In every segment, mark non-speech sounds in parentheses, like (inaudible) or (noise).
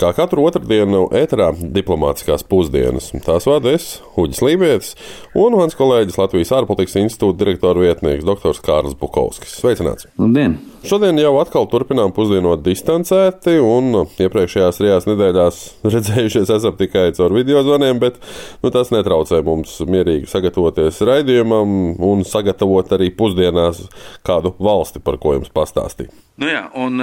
Kā katru otrdienu ēterā diplomātiskās pusdienas. Tās vada es, Uģis Lībijams, un mans kolēģis Latvijas ārpolitikas institūta direktora vietnieks dr. Kārls Bukovskis. Sveicināts! Labdien! Šodien jau atkal turpinām pusdienot distancēti, un iepriekšējās trijās nedēļās (laughs) redzējušies esam tikai caur video zvaniem, bet nu, tas netraucē mums mierīgi sagatavoties raidījumam un sagatavot arī pusdienās kādu valsti, par ko jums pastāstīt. Nu jā, un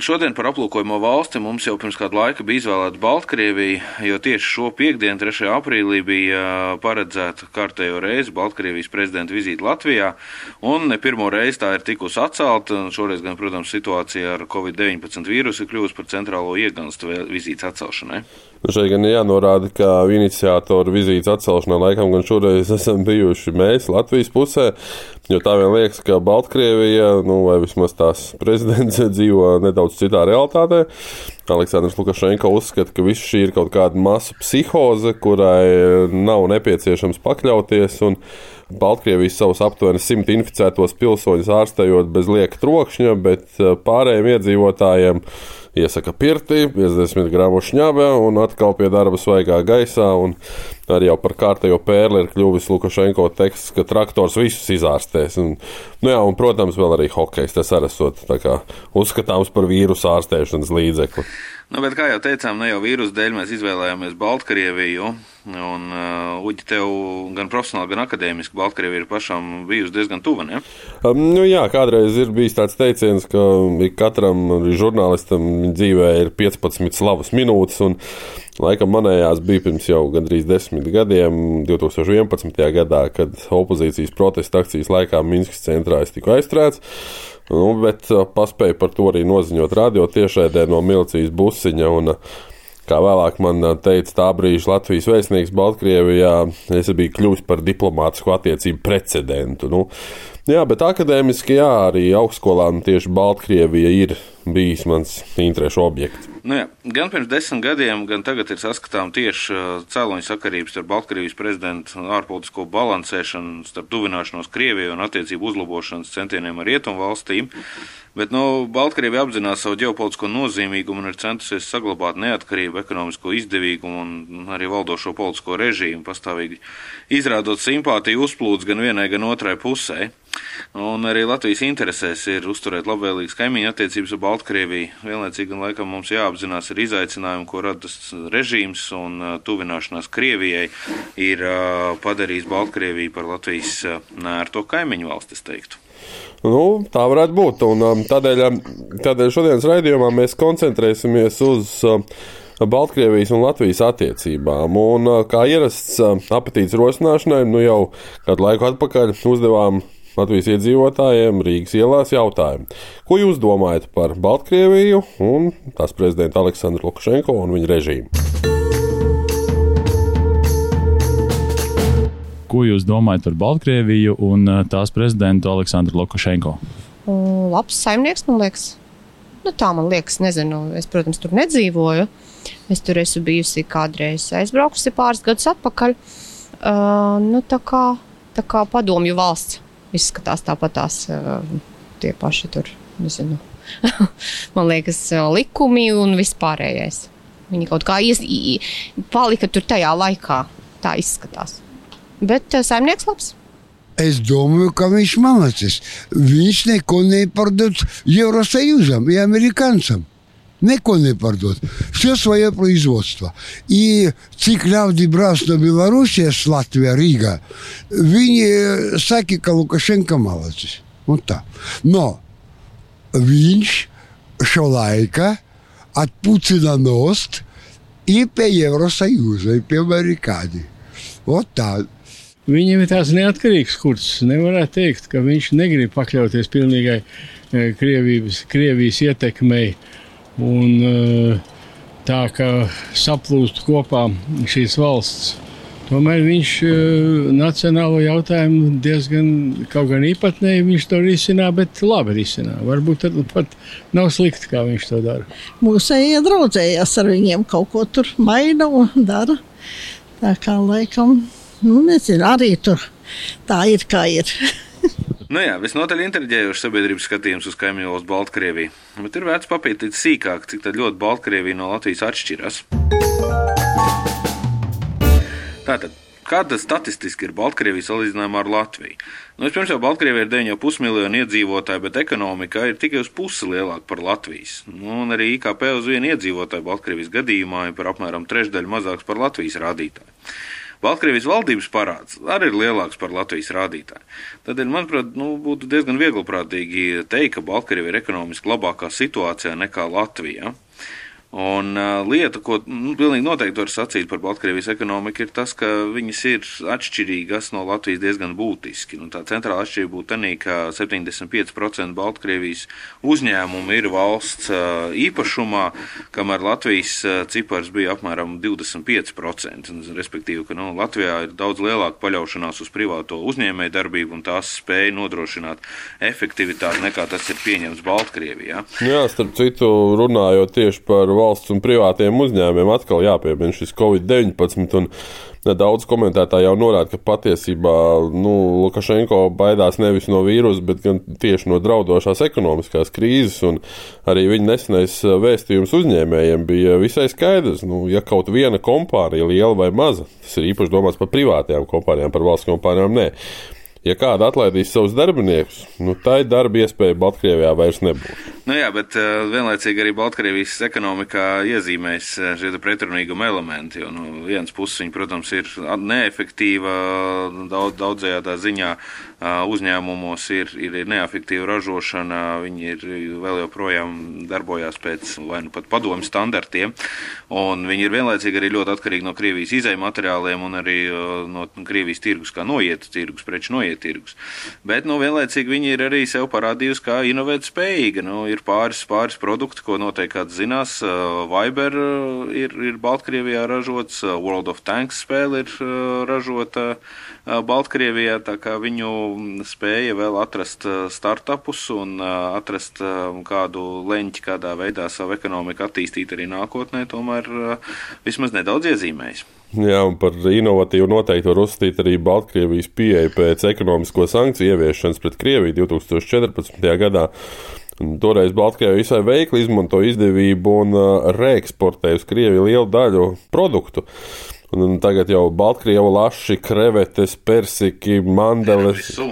šodien par aplūkojamo valsti mums jau pirms kāda laika bija izvēlēta Baltkrievija, jo tieši šo piekdienu, 3. aprīlī, bija paredzēta kārtējo reizi Baltkrievijas prezidenta vizīte Latvijā, un ne pirmo reizi tā ir tikusi atcelta. Šoreiz gan, protams, situācija ar Covid-19 vīrusu ir kļuvusi par centrālo ieganstu vizītes atcelšanai. Nu šeit gan jānorāda, ka iniciatoru vizītes atcelšanā laikam gan šoreiz (laughs) esam bijuši mēs Latvijas pusē, jo tā vien liekas, ka Baltkrievija, nu vai vismaz tās prezidents (laughs) dzīvo nedaudz citā realitātē. Aleksandrs Lukašenko uzskata, ka viss šī ir kaut kāda masu psihoze, kurai nav nepieciešams pakļauties. Baltkrievijas savus aptuveni simt inficētos pilsoņus ārstējot bez lieka trokšņa, bet eh, pārējiem iedzīvotājiem iesaka pirti, 50 gramu šņābe un atkal pie darba svaigā gaisā. Arī jau par kārtējo pērli ir kļuvis Lukašenko teksts, ka traktors visus izārstēs. Un, nu jā, un, protams, vēl arī hokejs. Tas arī esot uzskatāms par vīrusu ārstēšanas līdzekli. Nu, bet, kā jau teicām, ne jau vīrusu dēļ mēs izvēlējāmies Baltkrieviju. Un, uh, Uģi, tev gan profesionāli, gan akadēmiski Baltkrievija ir pašam bijusi diezgan tuva. Ne? Um, nu, jā, kādreiz ir bijis tāds teiciens, ka katram žurnālistam dzīvē ir 15 slavas minūtes. Un, Laikam manējās bija pirms jau gandrīz desmit gadiem, 2011. gadā, kad opozīcijas protesta akcijas laikā Minskas centrā es tiku aizturēts. Nu, bet uh, paspēju par to arī noziņot radio tiešraidē no milicijas busiņa. Un, uh, Kā vēlāk man uh, teica tā brīža Latvijas vēstnieks Baltkrievijā, es biju kļuvis par diplomātisku attiecību precedentu. Nu, jā, bet akadēmiski jā, arī augstskolā tieši Baltkrievija ir bijis mans interešu objekts. Nu jā, gan pirms desmit gadiem, gan tagad ir saskatām tieši uh, cēloņa sakarības starp Baltkrievijas prezidentu ārpolitisko balansēšanu, starp tuvināšanos Krievijai un attiecību uzlabošanas centieniem ar rietumu valstīm. Bet nu, Baltkrievija apzinās savu ģeopolitisko nozīmīgumu un ir centusies saglabāt neatkarību, ekonomisko izdevīgumu un arī valdošo politisko režīmu, pastāvīgi izrādot simpātiju uzplūdes gan vienai, gan otrai pusē. Un arī Latvijas interesēs ir uzturēt labvēlīgas kaimiņu attiecības ar Baltkrieviju. Vienlaicīgi gan laikam mums jāapzinās ir izaicinājumi, ko rada režīms un tuvināšanās Krievijai ir padarījis Baltkrieviju par Latvijas nērto kaimiņu valsti, es teiktu. Nu, tā varētu būt. Un, tādēļ, tādēļ šodienas raidījumā mēs koncentrēsimies uz Baltkrievijas un Latvijas attiecībām. Un, kā ierasts apetītes rosināšanai, nu jau kādu laiku atpakaļ uzdevām Latvijas iedzīvotājiem Rīgas ielās jautājumu. Ko jūs domājat par Baltkrieviju un tās prezidentu Aleksandru Lukašenko un viņa režīmu? Ko jūs domājat par Baltkrieviju un uh, tās prezidentu Aleksandru Lukašenko? Labs saimnieks, man liekas. Nu, tā man liekas, nezinu. Es, protams, tur nedzīvoju. Es tur esmu bijusi kādreiz aizbraukusi pāris gadus atpakaļ. Uh, nu, tā, kā, tā kā padomju valsts izskatās tāpatās eh, tie paši tur, nezinu, (laughs) man liekas, eh, likumi un vispārējais. Viņi kaut kā ies, palika tur tajā laikā. Tā izskatās. Bet eh, saimnieks labs. Es domāju, ka viņš mācīs. Viņš neko nepārdodas Eurosajūzam, ja amerikāņam. Neko nepārdod. Все свое производство. И cik ļaudi brauc no Белоруссijas, Latvija, Rīga, viņi saka, ka Lukašenka malacis. Un tā. No, viņš šo laiku atpucina nost и pie Евросоюза, и pie Amerikāņi. Вот tā. Viņam ir tāds neatkarīgs kurs. Nevarētu teikt, ka viņš negrib pakļauties pilnīgai Krievijas, Krievijas ietekmei. Un, uh, tā kā saplūst kopā šīs valsts. Tomēr viņš uh, nacionālo jautājumu diezgan kaut gan īpatnēji viņš to risinā, bet labi risinā. Varbūt pat nav slikti, kā viņš to dara. Mūsējie draudzējās ar viņiem, kaut ko tur maina un dara. Tā kā laikam Nu, nezinu, arī tur tā ir, kā ir. (laughs) Nu jā, visnotaļ inteliģējošs sabiedrības skatījums uz kaimiņu valsts Baltkrieviju. Bet ir vērts papētīt sīkāk, cik ļoti Baltkrievija no Latvijas atšķiras. Tātad, kāda statistiski ir Baltkrievija salīdzinājumā ar Latviju? Nu, Vispirms jau Baltkrievija ir 9,5 miljoni iedzīvotāji, bet ekonomika ir tikai uz pusi lielāka par Latvijas. Nu, un arī IKP uz vienu iedzīvotāju Baltkrievijas gadījumā ir par apmēram trešdaļu mazāks par Latvijas rādītāju. Baltkrievijas valdības parāds arī ir lielāks par Latvijas rādītāju. Tādēļ, manuprāt, nu, būtu diezgan vieglprātīgi teikt, ka Baltkrievija ir ekonomiski labākā situācijā nekā Latvija. Un uh, lieta, ko nu, pilnīgi noteikti var sacīt par Baltkrievijas ekonomiku, ir tas, ka viņas ir atšķirīgas no Latvijas diezgan būtiski. Nu, tā centrāla atšķirība būtu tā, ka 75% Baltkrievijas uzņēmumu ir valsts uh, īpašumā, kamēr Latvijas uh, cipars bija apmēram 25%. Respektīvi, ka nu, Latvijā ir daudz lielāka paļaušanās uz privāto uzņēmēju darbību un tās spēja nodrošināt efektivitāti nekā tas ir pieņemts Baltkrievijā. Jā, starp citu, runājot tieši par valsts un privātiem uzņēmumiem atkal jāpiemina šis Covid-19. Daudz komentētāji jau norāda, ka patiesībā nu, Lukašenko baidās nevis no vīrusa, bet gan tieši no draudošās ekonomiskās krīzes. Arī viņa nesenais vēstījums uzņēmējiem bija visai skaidrs. Nu, ja kaut viena kompānija, liela vai maza, tas ir īpaši domāts par privātajām kompānijām, par valsts kompānijām, nē ja kāda atlaidīs savus darbiniekus, nu, tā ir darba iespēja Baltkrievijā vairs nebūs. Nu jā, bet uh, vienlaicīgi arī Baltkrievijas ekonomikā iezīmēs uh, šie pretrunīguma elementi. Jo, nu, viens puses viņa, protams, ir neefektīva daudz, daudzajā ziņā. Uzņēmumos ir, ir, neefektīva ražošana, viņi ir vēl joprojām darbojās pēc vai nu pat padomu standartiem, un viņi ir vienlaicīgi arī ļoti atkarīgi no Krievijas izējuma materiāliem un arī no Krievijas tirgus kā noietu tirgus, preču noietu tirgus. Bet nu, vienlaicīgi viņi ir arī sev parādījusi, kā inovēt spējīga. Nu, ir pāris, pāris produkti, ko noteikti kāds zinās. Viber ir, ir Baltkrievijā ražots, World of Tanks spēle ir ražota Baltkrievijā, tā kā viņu spēja vēl atrast startupus un atrast kādu leņķi, kādā veidā savu ekonomiku attīstīt arī nākotnē, tomēr vismaz nedaudz iezīmējis. Jā, un par inovatīvu noteikti var uzskatīt arī Baltkrievijas pieeja pēc ekonomisko sankciju ieviešanas pret Krieviju 2014. gadā. Toreiz Baltkrievija visai veikli izmanto izdevību un uh, reeksportēja uz Krieviju lielu daļu produktu. Un, un tagad jau Baltkrievu laši, krevetes, persiki, mandeles. Visu.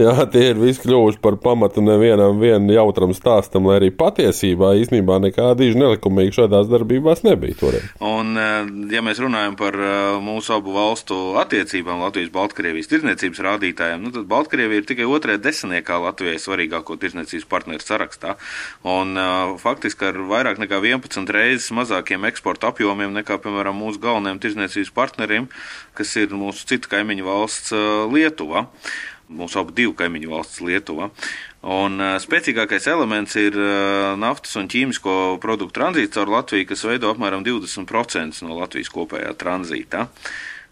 Jā, tie ir visi kļuvuši par pamatu nevienam jautram stāstam, lai arī patiesībā īstenībā nekāda īņa nelikumīga šādās darbībās nebija. Toreiz. Un, eh, ja mēs runājam par eh, mūsu abu valstu attiecībām, Latvijas-Baltkrievijas tirdzniecības rādītājiem, nu, tad Baltkrievija ir tikai otrajā desmitniekā Latvijai svarīgāko tirdzniecības partneru sarakstā. Un, eh, faktiski ar vairāk nekā 11 reizes mazākiem eksporta apjomiem nekā, piemēram, mūsu galvenajiem tirdzniecības partneriem, kas ir mūsu citu kaimiņu valsts Lietuva mūsu abu divu kaimiņu valsts Lietuva. Un uh, spēcīgākais elements ir uh, naftas un ķīmisko produktu tranzīts caur Latviju, kas veido apmēram 20% no Latvijas kopējā tranzīta.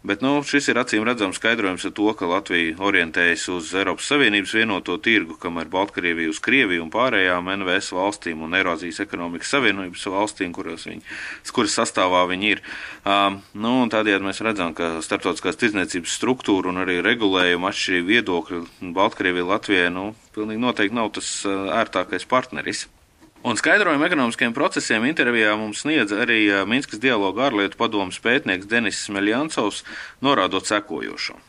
Bet nu, šis ir acīm redzams skaidrojums ar to, ka Latvija orientējas uz Eiropas Savienības vienoto tirgu, kamēr Baltkrievija uz Krieviju un pārējām NVS valstīm un Eirāzijas ekonomikas savienības valstīm, kuras, viņi, kuras sastāvā viņi ir. Um, nu, tādējādi mēs redzam, ka starptautiskās tirdzniecības struktūra un arī regulējuma atšķirīga viedokļa Baltkrievija Latvijai nu, pilnīgi noteikti nav tas ērtākais partneris. Un skaidrojumu ekonomiskiem procesiem intervijā mums sniedz arī Minskas dialoga ārlietu padomas pētnieks Denis Smeļansovs, norādot sekojošo.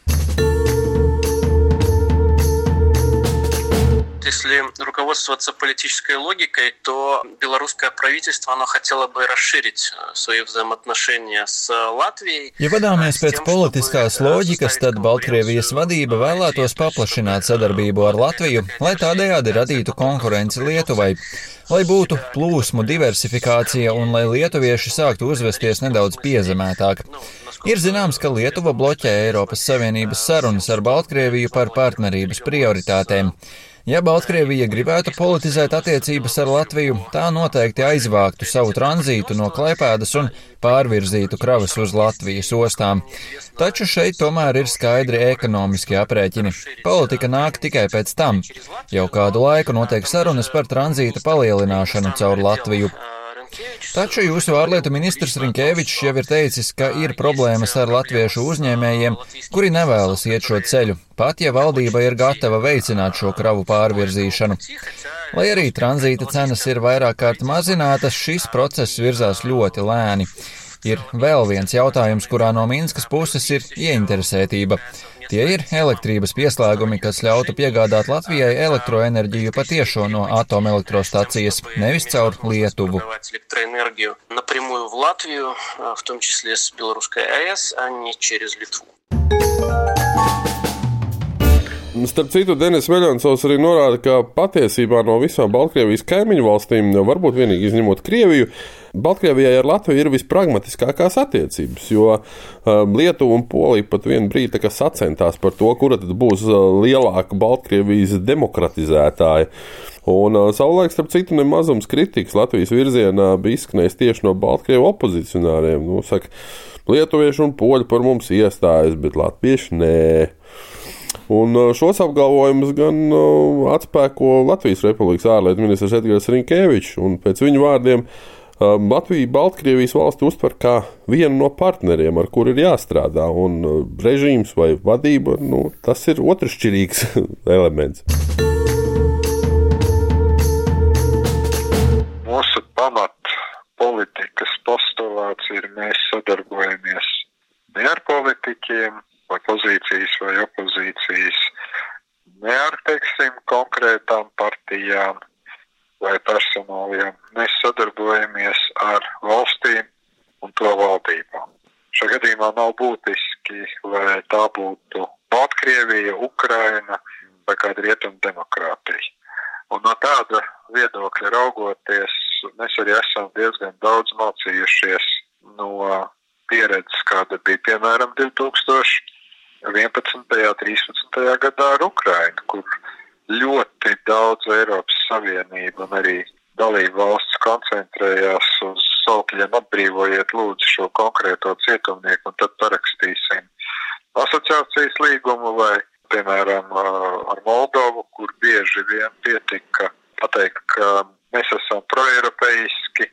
Если руководствоваться политической логикой, то белорусское правительство оно хотело бы расширить свои взаимоотношения с Латвией. Ja vadāmies pēc politiskās loģikas, tad Baltkrievijas vadība vēlētos paplašināt sadarbību ar Latviju, lai tādējādi radītu konkurenci Lietuvai lai būtu plūsmu diversifikācija un lai lietuvieši sāktu uzvesties nedaudz piezemētāk. Ir zināms, ka Lietuva bloķē Eiropas Savienības sarunas ar Baltkrieviju par partnerības prioritātēm. Ja Baltkrievija gribētu politizēt attiecības ar Latviju, tā noteikti aizvāktu savu tranzītu no Klaipēdas un pārvirzītu kravas uz Latvijas ostām. Taču šeit tomēr ir skaidri ekonomiski aprēķini. Politika nāk tikai pēc tam. Jau kādu laiku notiek sarunas par tranzīta palielināšanu caur Latviju. Taču jūsu ārlietu ministrs Rinkēvičs jau ir teicis, ka ir problēmas ar latviešu uzņēmējiem, kuri nevēlas iet šo ceļu, pat ja valdība ir gatava veicināt šo kravu pārvirzīšanu. Lai arī tranzīta cenas ir vairāk kārt mazinātas, šis process virzās ļoti lēni Ir vēl viens jautājums, kurā no Minskas puses ir ieinteresētība. Tie ir elektrības pieslēgumi, kas ļautu piegādāt Latvijai elektroenerģiju patiešo no atomelektrostacijas, nevis caur Lietuvu. напрямую в Латвию, в том числе с Белорусской АЭС, а не через Литву. Starp citu, Denis Veļansovs arī norāda, ka patiesībā no visām Baltkrievijas kaimiņu valstīm, varbūt vienīgi izņemot Krieviju, Baltkrievijai ar Latviju ir vispragmatiskākās attiecības, jo um, Lietuva un Polija pat vienu brīdi sacentās par to, kura tad būs uh, lielāka Baltkrievijas demokratizētāja. Un uh, savulaik, starp citu, nemazums kritikas Latvijas virzienā bija izskanējis tieši no Baltkrievu opozicionāriem. Nu, saka, Lietuvieši un poļi par mums iestājas, bet latvieši nē. Un šos apgalvojumus gan atspēko Latvijas Republikas ārlietu ministrs Edgars Rinkēvičs. Pēc viņa vārdiem Latvija Baltkrievijas valsti uztver kā vienu no partneriem, ar kuru ir jāstrādā. Un režīms vai vadība, nu, tas ir otršķirīgs (laughs) elements. Mūsu pamat politikas postulāts ir mēs sadarbojamies ne ar politiķiem, vai pozīcijas vai opozīcijas, ne ar, teiksim, konkrētām partijām vai personāliem. Mēs sadarbojamies ar valstīm un to valdībām. Šajā gadījumā nav būtiski, vai tā būtu Baltkrievija, Ukraina vai kāda rietuma demokrātija. Un no tāda viedokļa raugoties, mēs arī esam diezgan daudz mācījušies no pieredzes, kāda bija piemēram 2000. 11. un 13. gadā ar Ukrainu, kur ļoti daudz Eiropas Savienība un arī dalību valsts koncentrējās uz saukļiem atbrīvojiet lūdzu šo konkrēto cietumnieku un tad parakstīsim asociācijas līgumu vai, piemēram, ar Moldovu, kur bieži vien pietika pateikt, ka mēs esam proeiropeiski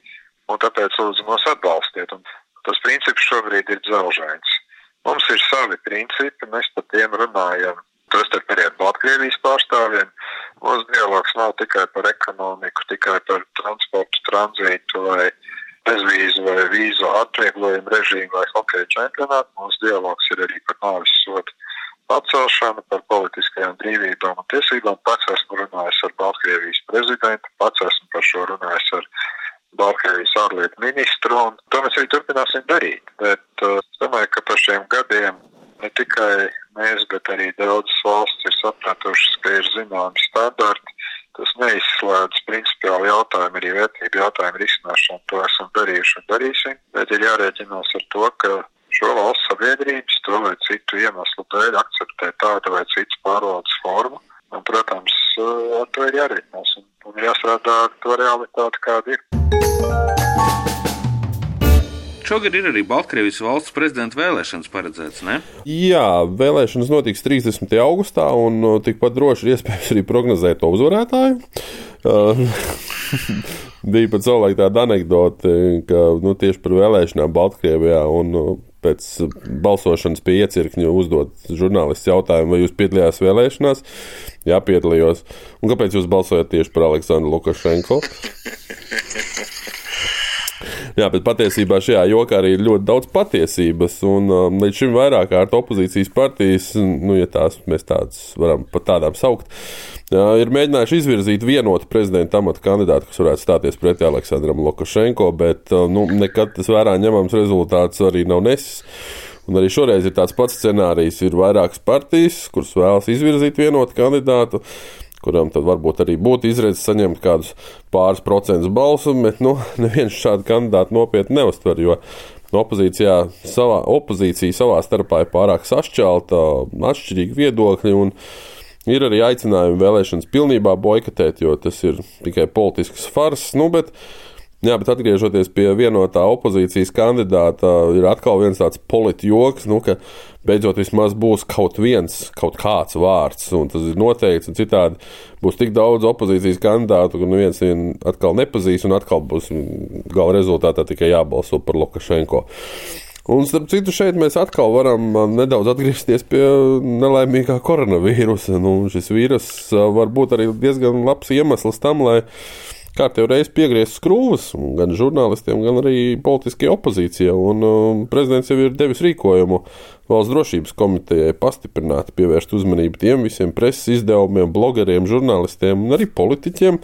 un tāpēc lūdzu mūs atbalstiet. Un tas princips šobrīd ir dzelžains. Mums ir savi principi, mēs par tiem runājam. Tostarp arī ar Baltkrievijas pārstāvjiem. Mūsu dialogs nav tikai par ekonomiku, tikai par transportu, tranzītu vai bezvīzu vai vīzu atvieglojumu režīmu vai hokeja čempionātu. Mūsu dialogs ir arī par nāvis sodu atcelšanu, par politiskajām brīvībām un tiesībām. Pats esmu runājis ar Baltkrievijas prezidentu, pats esmu par šo runājis ar Baltkrievijas ārlietu ministru, un to mēs arī turpināsim darīt. Bet uh, es domāju, ka par šiem gadiem ne tikai mēs, bet arī daudzas valsts ir sapratušas, ka ir zināmi standarti. Tas neizslēdz principiāli jautājumu, arī vērtību jautājumu risināšanu. To esam darījuši un darīsim, bet ir jārēķinās ar to, ka šo valsts sabiedrības to vai citu iemeslu dēļ akceptē tādu vai citu pārvaldes formu. Un, protams, ar to ir jārēķinās un, un jāstrādā ar to realitāti, kāda ir. Šogad ir arī Baltkrievijas valsts prezidenta vēlēšanas paredzētas, ne? Jā, vēlēšanas notiks 30. augustā, un uh, tikpat droši ir iespējams arī prognozēt to uzvarētāju. Uh, (laughs) bija pat savulaik tāda anekdote, ka nu, tieši par vēlēšanām Baltkrievijā un uh, pēc balsošanas pie iecirkņa uzdot žurnālists jautājumu, vai jūs piedalījāties vēlēšanās. Jā, piedalījos. Un kāpēc jūs balsojat tieši par Aleksandru Lukašenko? (laughs) Jā, bet patiesībā šajā jokā arī ir ļoti daudz patiesības. Un um, līdz šim vairāk kārt opozīcijas partijas, nu, ja tās mēs tādas varam pat tādām saukt, jā, ir mēģinājuši izvirzīt vienotu prezidenta amata kandidātu, kas varētu stāties pretī Aleksandram Lukašenko, bet uh, nu, nekad tas vērā ņemams rezultāts arī nav nesis. Un arī šoreiz ir tāds pats scenārijs. Ir vairākas partijas, kuras vēlas izvirzīt vienotu kandidātu kuram tad varbūt arī būtu izredzes saņemt kādus pāris procentus balsu, bet nu, (laughs) neviens šādu kandidātu nopietni neuztver, jo opozīcijā savā, opozīcija savā starpā ir pārāk sašķelta, atšķirīgi viedokļi. Ir arī aicinājumi vēlēšanas pilnībā boikotēt, jo tas ir tikai politisks fars. Nu, bet Jā, bet atgriežoties pie vienotā opozīcijas kandidāta, ir atkal viens tāds politijoks, nu, ka beidzot vismaz būs kaut viens, kaut kāds vārds, un tas ir noteikts, citādi būs tik daudz opozīcijas kandidātu, ka neviens vienu atkal nepazīs, un atkal būs gala rezultātā tikai jābalso par Lukašenko. Un, starp citu, šeit mēs atkal varam nedaudz atgriezties pie nelaimīgā koronavīrusa. Nu, šis vīrus var būt arī diezgan labs iemesls tam, lai kārtējo reizi piegriezt skrūves gan žurnālistiem, gan arī politiskajai opozīcijai. Un, um, prezidents jau ir devis rīkojumu valsts drošības komitejai pastiprināti pievērst uzmanību tiem visiem preses izdevumiem, blogeriem, žurnālistiem un arī politiķiem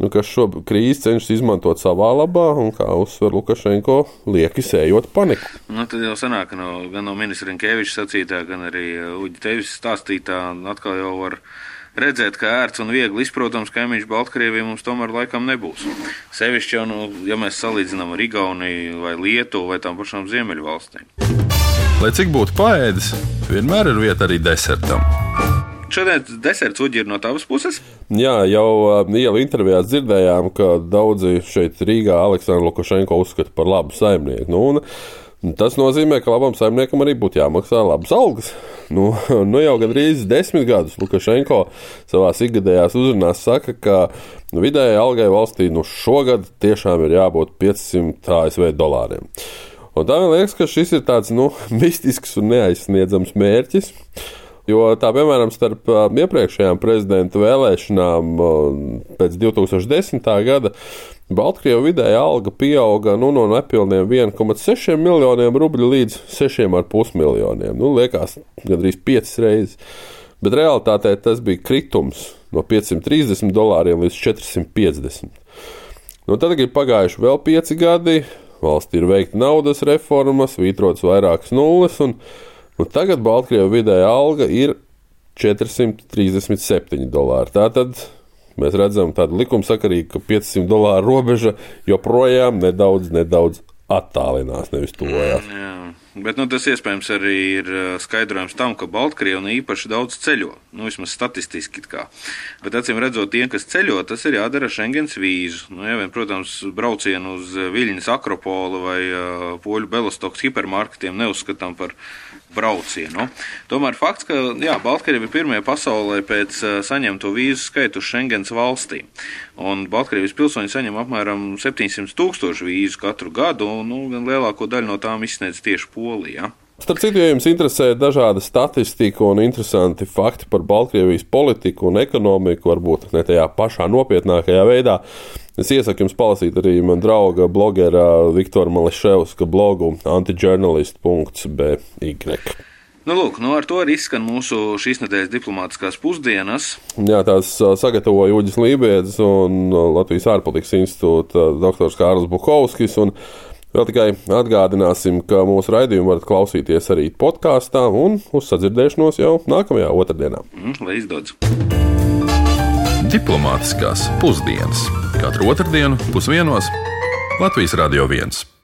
nu, kas šo krīzi cenšas izmantot savā labā, un kā uzsver Lukašenko, lieki sējot paniku. Nu, tad jau sanāk, no, gan no ministra Rinkeviča sacītā, gan arī Uģa Tevis stāstītā, atkal jau var redzēt, ka ērts un viegli izprotams kaimiņš Baltkrievijai mums tomēr laikam nebūs. Sevišķi jau, nu, ja mēs salīdzinām ar Igauniju vai Lietuvu vai tām pašām Ziemeļvalstīm. Lai cik būtu paēdis, vienmēr ir vieta arī desertam. Šodien deserts uģi ir no tavas puses? Jā, jau ielu intervijās dzirdējām, ka daudzi šeit Rīgā Aleksandru Lukašenko uzskata par labu saimnieku. Nu, Tas nozīmē, ka labam saimniekam arī būtu jāmaksā labas algas. Nu, (laughs) nu jau gandrīz desmit gadus Lukašenko savā ikgadējās uzrunās saka, ka vidējai algai valstī nu, šogad tiešām ir jābūt 500 ASV dolāriem. Un tā man liekas, ka šis ir tāds nu, (laughs) mistisks un neaizsniedzams mērķis. Jo tā, piemēram, starp iepriekšējām prezidenta vēlēšanām pēc 2010. gada Baltkrievijas vidēja alga pieauga nu, no nepilniem 1,6 miljoniem rubļu līdz 6,5 miljoniem. Nu, liekas, gandrīz 5 reizes. Bet realtātē tas bija kritums no 530 dolāriem līdz 450. Nu, tad ir pagājuši vēl 5 gadi, valstī ir veikta naudas reformas, vītrotas vairākas nulles. Un, tagad Baltkrievijas vidēja alga ir 437 dolāri. Tātad mēs redzam tādu likumsakarīgu, ka 500 dolāru robeža joprojām nedaudz, nedaudz attālinās, nevis tuvojās. Mm, Bet nu, tas iespējams arī ir skaidrojums tam, ka Baltkrievija nu, īpaši daudz ceļo. Nu, vismaz statistiski. Bet, acīm redzot, tiem, kas ceļo, tas ir jādara Schengens vīzu. Nu, ja vien, protams, braucienu uz Viļņas Akropolu vai uh, Poļu Belostoks hipermarketiem neuzskatām par braucienu. Tomēr fakts, ka jā, Baltkrievija ir pirmie pasaulē pēc saņemto vīzu skaitu Schengens valstī. Un Baltkrievijas pilsoņi saņem apmēram 700 tūkstošu vīzu katru gadu, un nu, lielāko daļu no tām izsniedz tieši Polija. Starp citu, ja jums interesē dažāda statistika un interesanti fakti par Baltkrievijas politiku un ekonomiku, varbūt ne tajā pašā nopietnākajā veidā, es iesaku jums palasīt arī man drauga blogera Viktora Mališevska blogu antijournalist.by. Nu, lūk, nu ar to arī izskan mūsu šīs nedēļas diplomātiskās pusdienas. Jā, tās sagatavoja Uģis Lībijams un Latvijas ārpolitikas institūta doktors Kārlis Bukovskis. Vēl tikai atgādināsim, ka mūsu raidījumu varat klausīties arī podkāstā un uz sadzirdēšanos jau nākamajā otrdienā. Mm, lai izdodas! Diplomātiskās pusdienas katru otrdienu pusdienos Latvijas Radio 1.